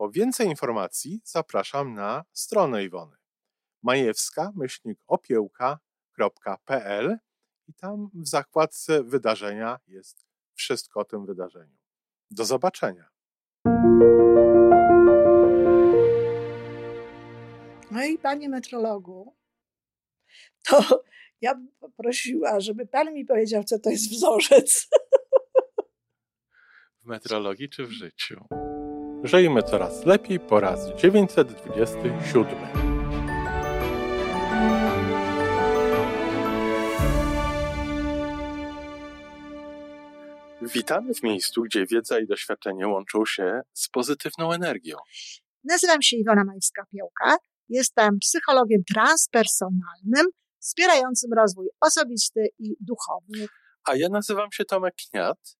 Po więcej informacji zapraszam na stronę Iwony majewska-opiełka.pl i tam w zakładce wydarzenia jest wszystko o tym wydarzeniu. Do zobaczenia. No i panie metrologu, to ja bym poprosiła, żeby pan mi powiedział, co to jest wzorzec. W metrologii czy w życiu? Żyjmy coraz lepiej po raz 927. Witamy w miejscu, gdzie wiedza i doświadczenie łączą się z pozytywną energią. Nazywam się Iwona Majewska-Piołka. Jestem psychologiem transpersonalnym, wspierającym rozwój osobisty i duchowy. A ja nazywam się Tomek Kniat.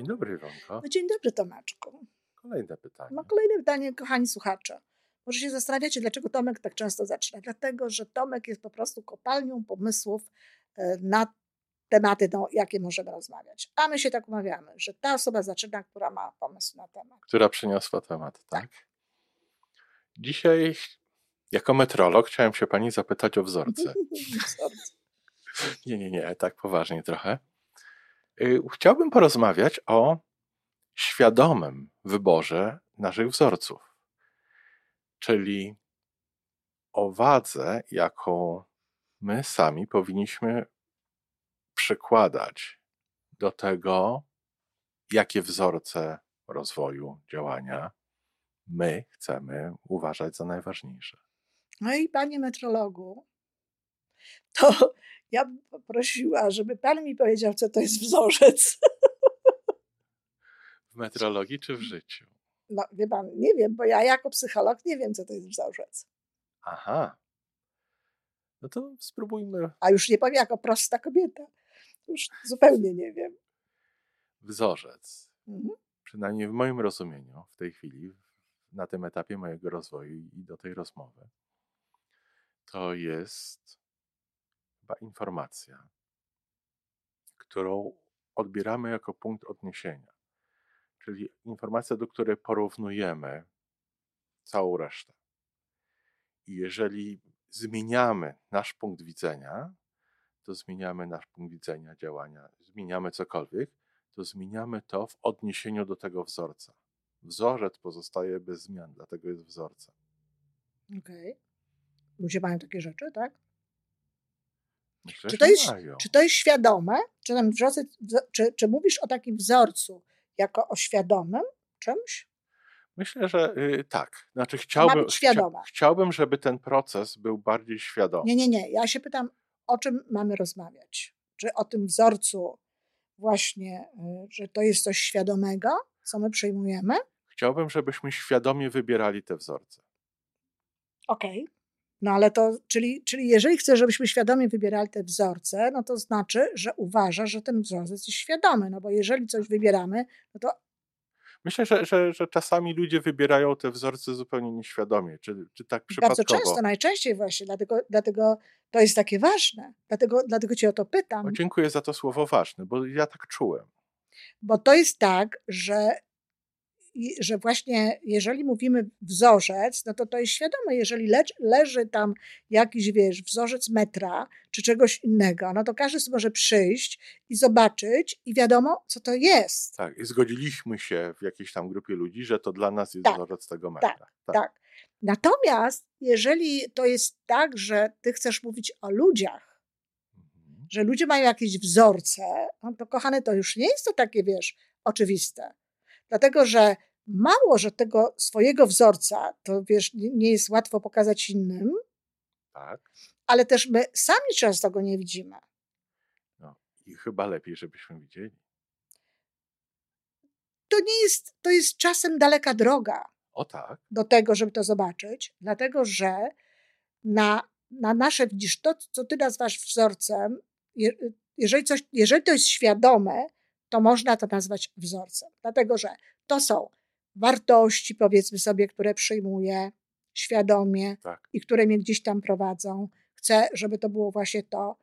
Dzień dobry, Iwonko. No dzień dobry, Tomeczku. Kolejne pytanie. No kolejne pytanie, kochani słuchacze. Może się zastanawiacie, dlaczego Tomek tak często zaczyna. Dlatego, że Tomek jest po prostu kopalnią pomysłów e, na tematy, no, jakie możemy rozmawiać. A my się tak umawiamy, że ta osoba zaczyna, która ma pomysł na temat. Która przyniosła temat, tak? tak. Dzisiaj, jako metrolog, chciałem się pani zapytać o wzorce. wzorce. Nie, nie, nie, tak poważnie trochę. Y, chciałbym porozmawiać o świadomym wyborze naszych wzorców, czyli o wadze, jaką my sami powinniśmy przykładać do tego, jakie wzorce rozwoju, działania my chcemy uważać za najważniejsze. No i panie metrologu, to ja bym poprosiła, żeby pan mi powiedział, co to jest wzorzec. W metrologii czy w życiu? No, wie pan, nie wiem, bo ja jako psycholog nie wiem, co to jest wzorzec. Aha. No to spróbujmy. A już nie powiem jako prosta kobieta. Już zupełnie nie wiem. Wzorzec. Mhm. Przynajmniej w moim rozumieniu w tej chwili, na tym etapie mojego rozwoju i do tej rozmowy, to jest informacja, którą odbieramy jako punkt odniesienia. Czyli informacja, do której porównujemy całą resztę. I jeżeli zmieniamy nasz punkt widzenia, to zmieniamy nasz punkt widzenia działania, zmieniamy cokolwiek, to zmieniamy to w odniesieniu do tego wzorca. Wzorzec pozostaje bez zmian, dlatego jest wzorcem. Okej. Okay. Ludzie mają takie rzeczy, tak? Myślę, czy, to jest, czy to jest świadome? Czy, ten wzorzec, czy, czy mówisz o takim wzorcu jako o świadomym czymś? Myślę, że y, tak. Znaczy chciałbym, chcia, chciałbym, żeby ten proces był bardziej świadomy. Nie, nie, nie. Ja się pytam, o czym mamy rozmawiać? Czy o tym wzorcu właśnie, y, że to jest coś świadomego, co my przyjmujemy? Chciałbym, żebyśmy świadomie wybierali te wzorce. Okej. Okay. No ale to, czyli, czyli jeżeli chcesz, żebyśmy świadomie wybierali te wzorce, no to znaczy, że uważasz, że ten wzorzec jest świadomy, no bo jeżeli coś wybieramy, no to Myślę, że, że, że czasami ludzie wybierają te wzorce zupełnie nieświadomie, czy, czy tak przypadkowo. Bardzo często, najczęściej właśnie, dlatego, dlatego to jest takie ważne. Dlatego, dlatego cię o to pytam. O, dziękuję za to słowo ważne, bo ja tak czułem. Bo to jest tak, że że właśnie jeżeli mówimy wzorzec, no to to jest świadome, jeżeli le, leży tam jakiś, wiesz, wzorzec metra czy czegoś innego, no to każdy może przyjść i zobaczyć i wiadomo, co to jest. Tak, i zgodziliśmy się w jakiejś tam grupie ludzi, że to dla nas jest tak, wzorzec tego metra. Tak, tak, tak. Natomiast jeżeli to jest tak, że ty chcesz mówić o ludziach, Mhm. że ludzie mają jakieś wzorce, no to kochane, to już nie jest to takie, wiesz, oczywiste. Dlatego, że mało, że tego swojego wzorca, to wiesz, nie jest łatwo pokazać innym, Tak. ale też my sami często go nie widzimy. No. I chyba lepiej, żebyśmy widzieli. To nie jest, to jest czasem daleka droga. O tak. do tego, żeby to zobaczyć, dlatego że na, na nasze, widzisz, to, co ty nazywasz wzorcem, je, jeżeli, coś, jeżeli to jest świadome, to można to nazwać wzorcem, dlatego że to są wartości, powiedzmy sobie, które przyjmuję świadomie Tak. i które mnie gdzieś tam prowadzą. Chcę, żeby to było właśnie to.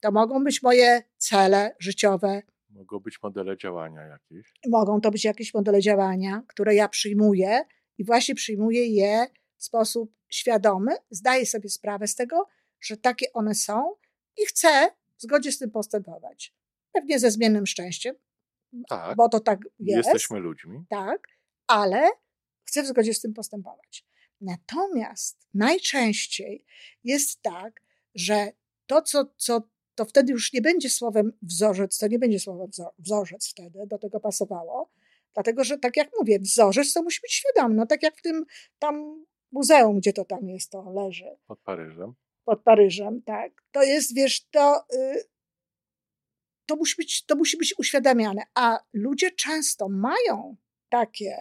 To mogą być moje cele życiowe, Mogą być modele działania jakieś. mogą to być jakieś modele działania, które ja przyjmuję i właśnie przyjmuję je w sposób świadomy, zdaję sobie sprawę z tego, że takie one są i chcę w zgodzie z tym postępować. Pewnie ze zmiennym szczęściem, Tak. bo to tak jest. Jesteśmy ludźmi. Tak, ale chcę w zgodzie z tym postępować. Natomiast najczęściej jest tak, że to, co, co to wtedy już nie będzie słowem wzorzec, to nie będzie słowem wzo- wzorzec wtedy, do tego pasowało, dlatego że tak jak mówię, wzorzec to musi być świadomy, no tak jak w tym tam muzeum, gdzie to tam jest, to leży Pod Paryżem. pod Paryżem, tak. To jest, wiesz, to, y, to, musi być, to musi być uświadamiane. A ludzie często mają takie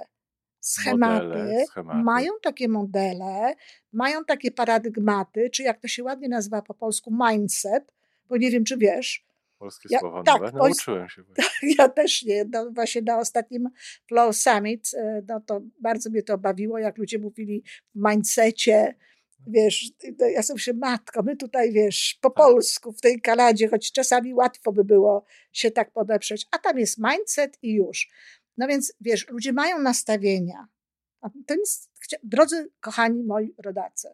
schematy, Modele, schematy. mają takie modele, mają takie paradygmaty, czy jak to się ładnie nazywa po polsku, mindset, bo nie wiem, czy wiesz, Polskie Ja- słowa tak, nowe. Nauczyłem się ja też nie, no właśnie na ostatnim Flow Summit, e, no to bardzo mnie to bawiło, jak ludzie mówili w mindsetie, wiesz, ja sobie myślę, matko, my tutaj, wiesz, po polsku w tej Kanadzie, choć czasami łatwo by było się tak podeprzeć, a tam jest mindset i już. No więc, wiesz, ludzie mają nastawienia. A To nic, drodzy kochani moi rodacy,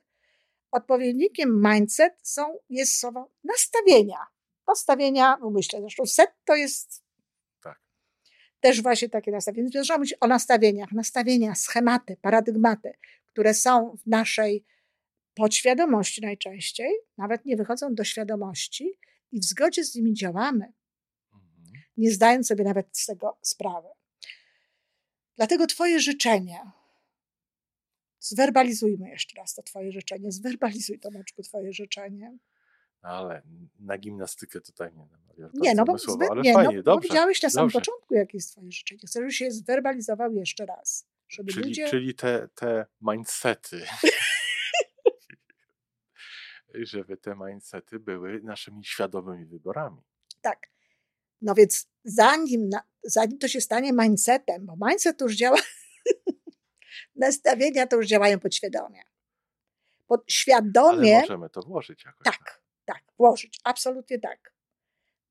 odpowiednikiem mindset są, jest słowo nastawienia. Nastawienia w umyśle. Zresztą set to jest Tak. też właśnie takie nastawienie. Więc Można mówić o nastawieniach. Nastawienia, schematy, paradygmaty, które są w naszej podświadomości najczęściej, nawet nie wychodzą do świadomości i w zgodzie z nimi działamy, Mhm. nie zdając sobie nawet z tego sprawy. Dlatego Twoje życzenie, zwerbalizujmy jeszcze raz to Twoje życzenie, zwerbalizuj Tomeczku Twoje życzenie. Ale na gimnastykę tutaj nie namawiam. Nie, no bo, zbyt, nie, fajnie, no, dobrze. powiedziałeś na samym dobrze. początku, jakie jest Twoje życzenie. Chcę, żebyś się zwerbalizował jeszcze raz. Żeby Czyli, ludzie... czyli te, te mindsety. żeby te mindsety były naszymi świadomymi wyborami. Tak. No więc zanim, zanim to się stanie mindsetem, bo mindset już działa, nastawienia to już działają podświadomie. Ale Podświadomie, możemy to włożyć jakoś. tak, tak, włożyć, absolutnie tak.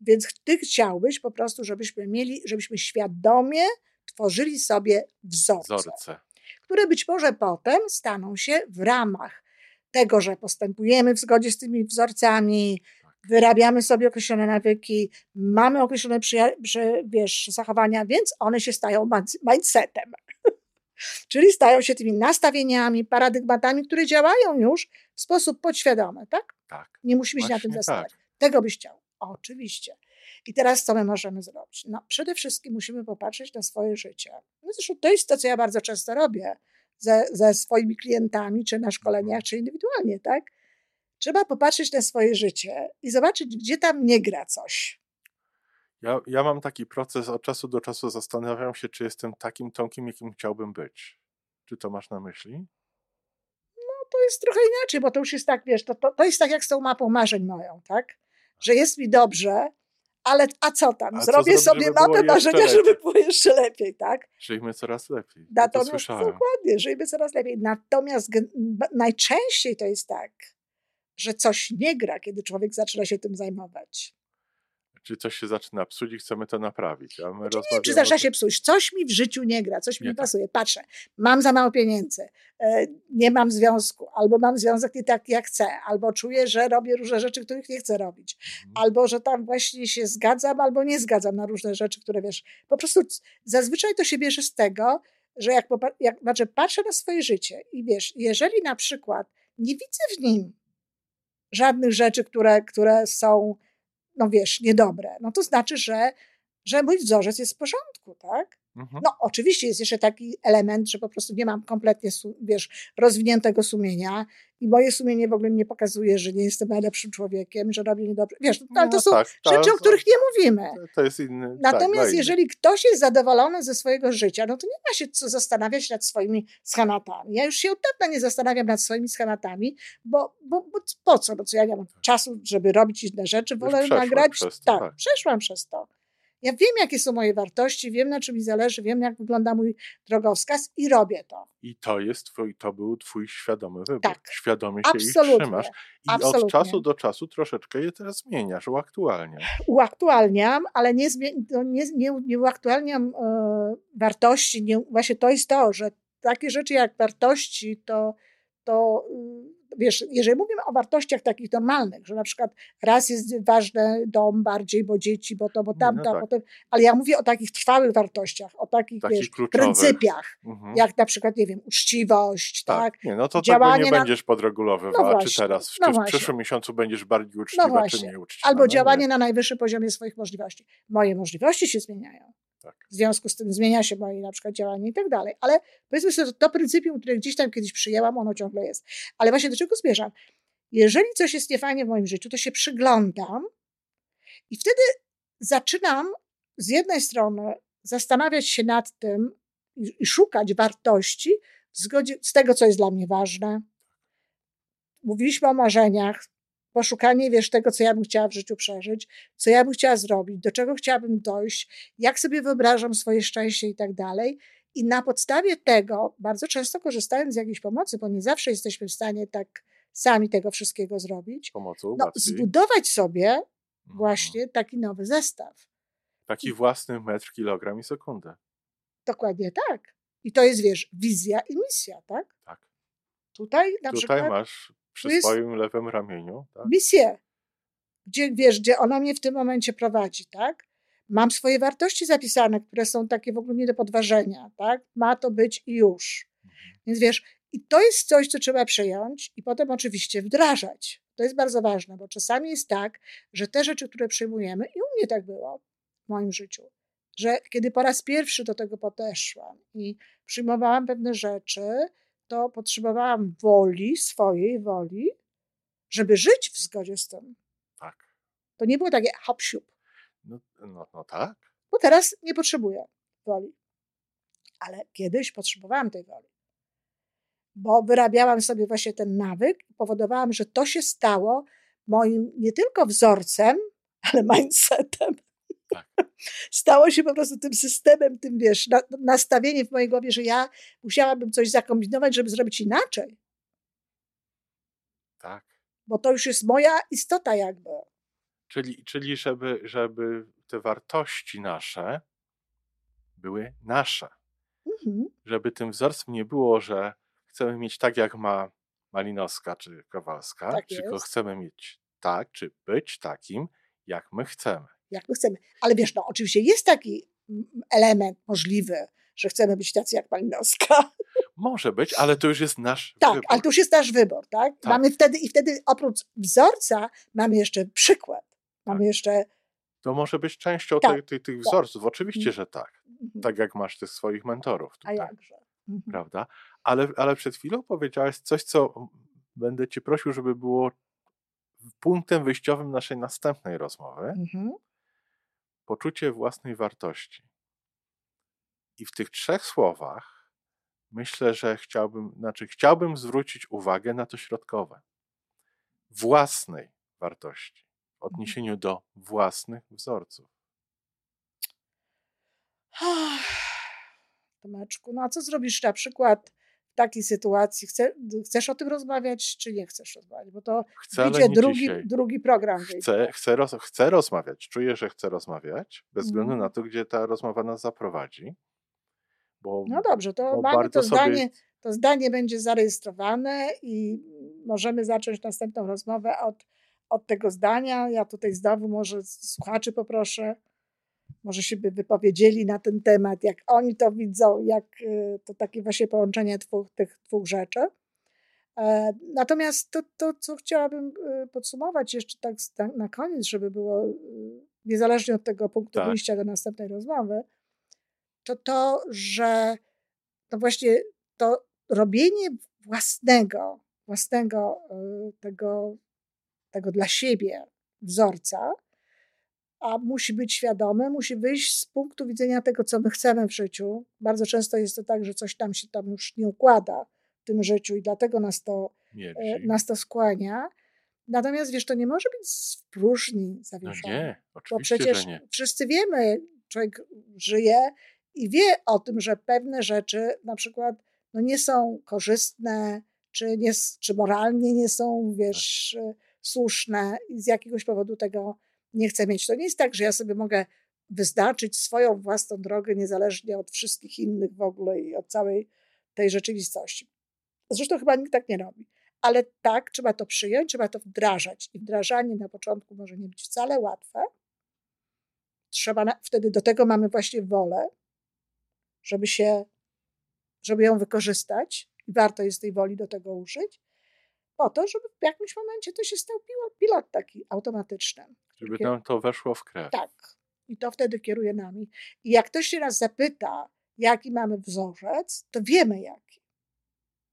Więc ty chciałbyś po prostu, żebyśmy mieli, żebyśmy świadomie tworzyli sobie wzorce, Wzorce. które być może potem staną się w ramach tego, że postępujemy w zgodzie z tymi wzorcami, wyrabiamy sobie określone nawyki, mamy określone przyja- przy, wiesz, zachowania, więc one się stają mind- mindsetem. Czyli stają się tymi nastawieniami, paradygmatami, które działają już w sposób podświadomy, tak? Tak. Nie musimy się na tym zastanawiać. tak. Tego byś chciał. Oczywiście. I teraz co my możemy zrobić? No, przede wszystkim musimy popatrzeć na swoje życie. No zresztą to jest to, co ja bardzo często robię ze, ze swoimi klientami, czy na szkoleniach, czy indywidualnie, tak? Trzeba popatrzeć na swoje życie i zobaczyć, gdzie tam nie gra coś. Ja, ja mam taki proces, od czasu do czasu zastanawiam się, czy jestem takim Tomkiem, jakim chciałbym być. Czy to masz na myśli? No to jest trochę inaczej, bo to już jest tak, wiesz, to, to, to jest tak jak z tą mapą marzeń moją, tak? Że jest mi dobrze, ale a co tam? A co Zrobię zrobić, sobie mapę marzenia, żeby było jeszcze lepiej, tak? Żyjmy coraz lepiej. Ja to Natomiast słyszałem. dokładnie, żyjmy coraz lepiej. Natomiast najczęściej to jest tak, że coś nie gra, kiedy człowiek zaczyna się tym zajmować. Czy coś się zaczyna psuć i chcemy to naprawić. A my Nie wiem, rozmawiamy czy zaczyna się psuć. Coś mi w życiu nie gra, coś mi Nie nie tak. pasuje. Patrzę, mam za mało pieniędzy, e, nie mam związku, albo mam związek nie taki, jak chcę, albo czuję, że robię różne rzeczy, których nie chcę robić, Mhm. albo że tam właśnie się zgadzam, albo nie zgadzam na różne rzeczy, które wiesz. Po prostu zazwyczaj to się bierze z tego, że jak, jak znaczy patrzę na swoje życie i wiesz, jeżeli na przykład nie widzę w nim żadnych rzeczy, które, które są, no wiesz, niedobre, no to znaczy, że, że mój wzorzec jest w porządku, tak? Mhm. No, oczywiście jest jeszcze taki element, że po prostu nie mam kompletnie, wiesz, rozwiniętego sumienia i moje sumienie w ogóle nie pokazuje, że nie jestem najlepszym człowiekiem, że robię niedobrze. Wiesz, no, ale to no, są tak, rzeczy, o których nie mówimy. To jest inny. Tak, Natomiast tak, jeżeli ktoś jest zadowolony ze swojego życia, no to nie ma się co zastanawiać nad swoimi schematami. Ja już się od dawna nie zastanawiam nad swoimi schematami, bo, bo, bo po co? No co ja nie mam tak. czasu, żeby robić inne rzeczy, wolę nagrać. To, tak, tak, przeszłam przez to. Ja wiem, jakie są moje wartości, wiem, na czym mi zależy, wiem, jak wygląda mój drogowskaz i robię to. I to jest twój, to był twój świadomy wybór. Tak. Świadomie się Absolutnie. ich trzymasz. I Absolutnie. od czasu do czasu troszeczkę je teraz zmieniasz, uaktualniasz. Uaktualniam, ale nie, nie, nie, nie uaktualniam e, wartości. Nie, właśnie to jest to, że takie rzeczy jak wartości, to, to y, wiesz, jeżeli mówimy o wartościach takich normalnych, że na przykład raz jest ważny dom bardziej, bo dzieci, bo to, bo tamto, no tak. ale ja mówię o takich trwałych wartościach, o takich, wiesz, pryncypiach, mhm. jak na przykład, nie wiem, uczciwość, tak? tak? Nie, no to Działanie tego nie na... będziesz podregulowywała, no czy teraz, czy no w przyszłym miesiącu będziesz bardziej uczciwa, no czy nie uczciwa. Albo no działanie nie. na najwyższym poziomie swoich możliwości. Moje możliwości się zmieniają. Tak. W związku z tym zmienia się moje na przykład działanie i tak dalej. Ale powiedzmy sobie, to pryncypium, które gdzieś tam kiedyś przyjęłam, ono ciągle jest. Ale właśnie do czego zmierzam? Jeżeli coś jest niefajnie w moim życiu, to się przyglądam i wtedy zaczynam z jednej strony zastanawiać się nad tym i, i szukać wartości w zgodzie z tego, co jest dla mnie ważne. Mówiliśmy o marzeniach, poszukanie, wiesz, tego, co ja bym chciała w życiu przeżyć, co ja bym chciała zrobić, do czego chciałabym dojść, jak sobie wyobrażam swoje szczęście i tak dalej. I na podstawie tego, bardzo często korzystając z jakiejś pomocy, bo nie zawsze jesteśmy w stanie tak sami tego wszystkiego zrobić, Pomocą no, zbudować sobie mhm. właśnie taki nowy zestaw. Taki własny metr, kilogram i sekundę. Dokładnie tak. I to jest, wiesz, wizja i misja, tak? Tak. Tutaj na Tutaj przykład... masz przy swoim lewym ramieniu. Tak? Misję. Gdzie, wiesz, gdzie ona mnie w tym momencie prowadzi, tak? Mam swoje wartości zapisane, które są takie w ogóle nie do podważenia, tak? Ma to być i już. Mhm. Więc wiesz, i to jest coś, co trzeba przejąć i potem oczywiście wdrażać. To jest bardzo ważne, bo czasami jest tak, że te rzeczy, które przyjmujemy, i u mnie tak było w moim życiu, że kiedy po raz pierwszy do tego podeszłam i przyjmowałam pewne rzeczy, to potrzebowałam woli, swojej woli, żeby żyć w zgodzie z tym. Tak. To nie było takie hop no, no, no tak. Bo teraz nie potrzebuję woli. Ale kiedyś potrzebowałam tej woli. Bo wyrabiałam sobie właśnie ten nawyk i powodowałam, że to się stało moim nie tylko wzorcem, ale mindsetem. Tak. Stało się po prostu tym systemem, tym wiesz, na, nastawieniem w mojej głowie, że ja musiałabym coś zakombinować, żeby zrobić inaczej. Tak. Bo to już jest moja istota jakby. Czyli, czyli żeby, żeby te wartości nasze były nasze. Mhm. Żeby tym wzorcem nie było, że chcemy mieć tak, jak ma Malinowska czy Kowalska, tak tylko chcemy mieć tak, czy być takim, jak my chcemy jak my chcemy. Ale wiesz, no oczywiście jest taki element możliwy, że chcemy być tacy jak Malinowska. Może być, ale to już jest nasz tak, wybór. Tak, ale to już jest nasz wybór, tak? tak? Mamy wtedy i wtedy oprócz wzorca mamy jeszcze przykład. Mamy tak. jeszcze to może być częścią tak, tych, tych tak. wzorców. Oczywiście, mhm. że tak. Mhm. Tak jak masz tych swoich mentorów. Tutaj, A jakże. Mhm. Prawda? Ale, ale przed chwilą powiedziałeś coś, co będę cię prosił, żeby było punktem wyjściowym naszej następnej rozmowy. Mhm poczucie własnej wartości. I w tych trzech słowach myślę, że chciałbym, znaczy chciałbym zwrócić uwagę na to środkowe. Własnej wartości w mhm. odniesieniu do własnych wzorców. Tomeczku, no a co zrobisz na przykład takiej sytuacji chce, chcesz o tym rozmawiać, czy nie chcesz rozmawiać? Bo to chcę, wyjdzie drugi, drugi program. Chcę, chcę, roz, chcę rozmawiać, czuję, że chcę rozmawiać, bez względu mm. na to, gdzie ta rozmowa nas zaprowadzi. Bo, no dobrze, to mamy to zdanie, sobie... to zdanie będzie zarejestrowane i możemy zacząć następną rozmowę od, od tego zdania. Ja tutaj znowu może słuchaczy poproszę może się by wypowiedzieli na ten temat, jak oni to widzą, jak y, to takie właśnie połączenie dwóch, tych dwóch rzeczy. E, natomiast to, to, co chciałabym y, podsumować jeszcze tak na koniec, żeby było niezależnie od tego punktu tak. wyjścia do następnej rozmowy, to to, że to właśnie to robienie własnego, własnego tego, tego dla siebie wzorca, a musi być świadomy, musi wyjść z punktu widzenia tego, co my chcemy w życiu. Bardzo często jest to tak, że coś tam się tam już nie układa w tym życiu i dlatego nas to, e, nas to skłania. Natomiast wiesz, to nie może być w próżni zawieszone. No nie, oczywiście, bo przecież nie. wszyscy wiemy, człowiek żyje i wie o tym, że pewne rzeczy na przykład no nie są korzystne, czy, nie, czy moralnie nie są, wiesz, tak. słuszne i z jakiegoś powodu tego nie chcę mieć. To nie jest tak, że ja sobie mogę wyznaczyć swoją własną drogę niezależnie od wszystkich innych w ogóle i od całej tej rzeczywistości. Zresztą chyba nikt tak nie robi. Ale tak, trzeba to przyjąć, trzeba to wdrażać. I wdrażanie na początku może nie być wcale łatwe. Trzeba na, wtedy do tego mamy właśnie wolę, żeby się, żeby ją wykorzystać i warto jest tej woli do tego użyć, po to, żeby w jakimś momencie to się stał pilot, pilot taki automatyczny. Żeby nam to weszło w krew. Tak. I to wtedy kieruje nami. I jak ktoś się nas zapyta, jaki mamy wzorzec, to wiemy jaki.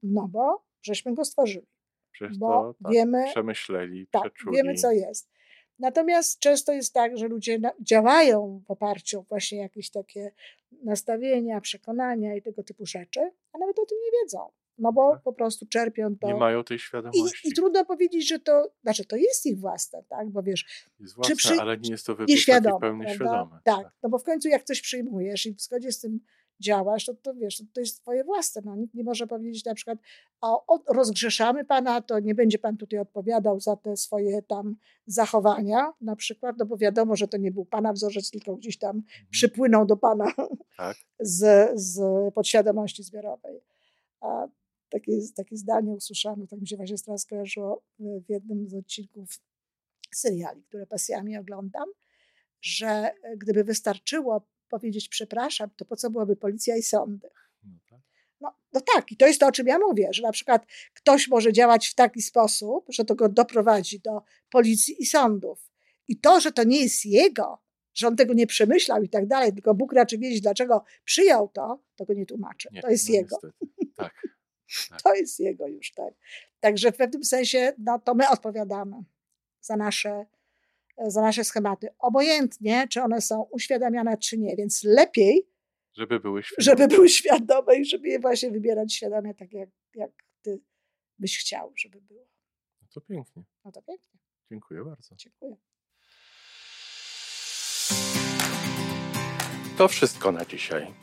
No bo żeśmy go stworzyli. Przez bo to tak, wiemy, przemyśleli, tak, przeczuli. wiemy co jest. Natomiast często jest tak, że ludzie działają w oparciu o właśnie jakieś takie nastawienia, przekonania i tego typu rzeczy, a nawet o tym nie wiedzą. No bo tak. po prostu czerpią to. Nie mają tej świadomości. I, I, trudno powiedzieć, że to, znaczy to jest ich własne, tak? Bo wiesz. Jest własne, przy, ale nie jest to wybór nieświadomy, pełny świadomy. Tak, tak, no bo w końcu jak coś przyjmujesz i w zgodzie z tym działasz, to, to wiesz, to, to jest twoje własne. No, nikt nie może powiedzieć na przykład, o, rozgrzeszamy pana, to nie będzie pan tutaj odpowiadał za te swoje tam zachowania na przykład, no bo wiadomo, że to nie był pana wzorzec, tylko gdzieś tam mhm. przypłynął do pana tak. z, z podświadomości zbiorowej. Takie, takie zdanie usłyszałam, tak mi się właśnie teraz skojarzyło w jednym z odcinków seriali, które pasjami oglądam, że e, gdyby wystarczyło powiedzieć przepraszam, to po co byłaby policja i sądy? No, tak. no, no tak, i to jest to, o czym ja mówię, że na przykład ktoś może działać w taki sposób, że to go doprowadzi do policji i sądów. I to, że to nie jest jego, że on tego nie przemyślał i tak dalej, tylko Bóg raczy wiedzieć, dlaczego przyjął to, to go nie tłumaczy. Nie, to jest no jego. Niestety. Tak. To jest jego już, tak. Także w pewnym sensie, no to my odpowiadamy za nasze za nasze schematy. Obojętnie, czy one są uświadamiane, czy nie. Więc lepiej, żeby były świadome, żeby były świadome i żeby je właśnie wybierać świadomie, tak jak, jak ty byś chciał, żeby było. No to pięknie. No to pięknie. Dziękuję bardzo. Dziękuję. To wszystko na dzisiaj.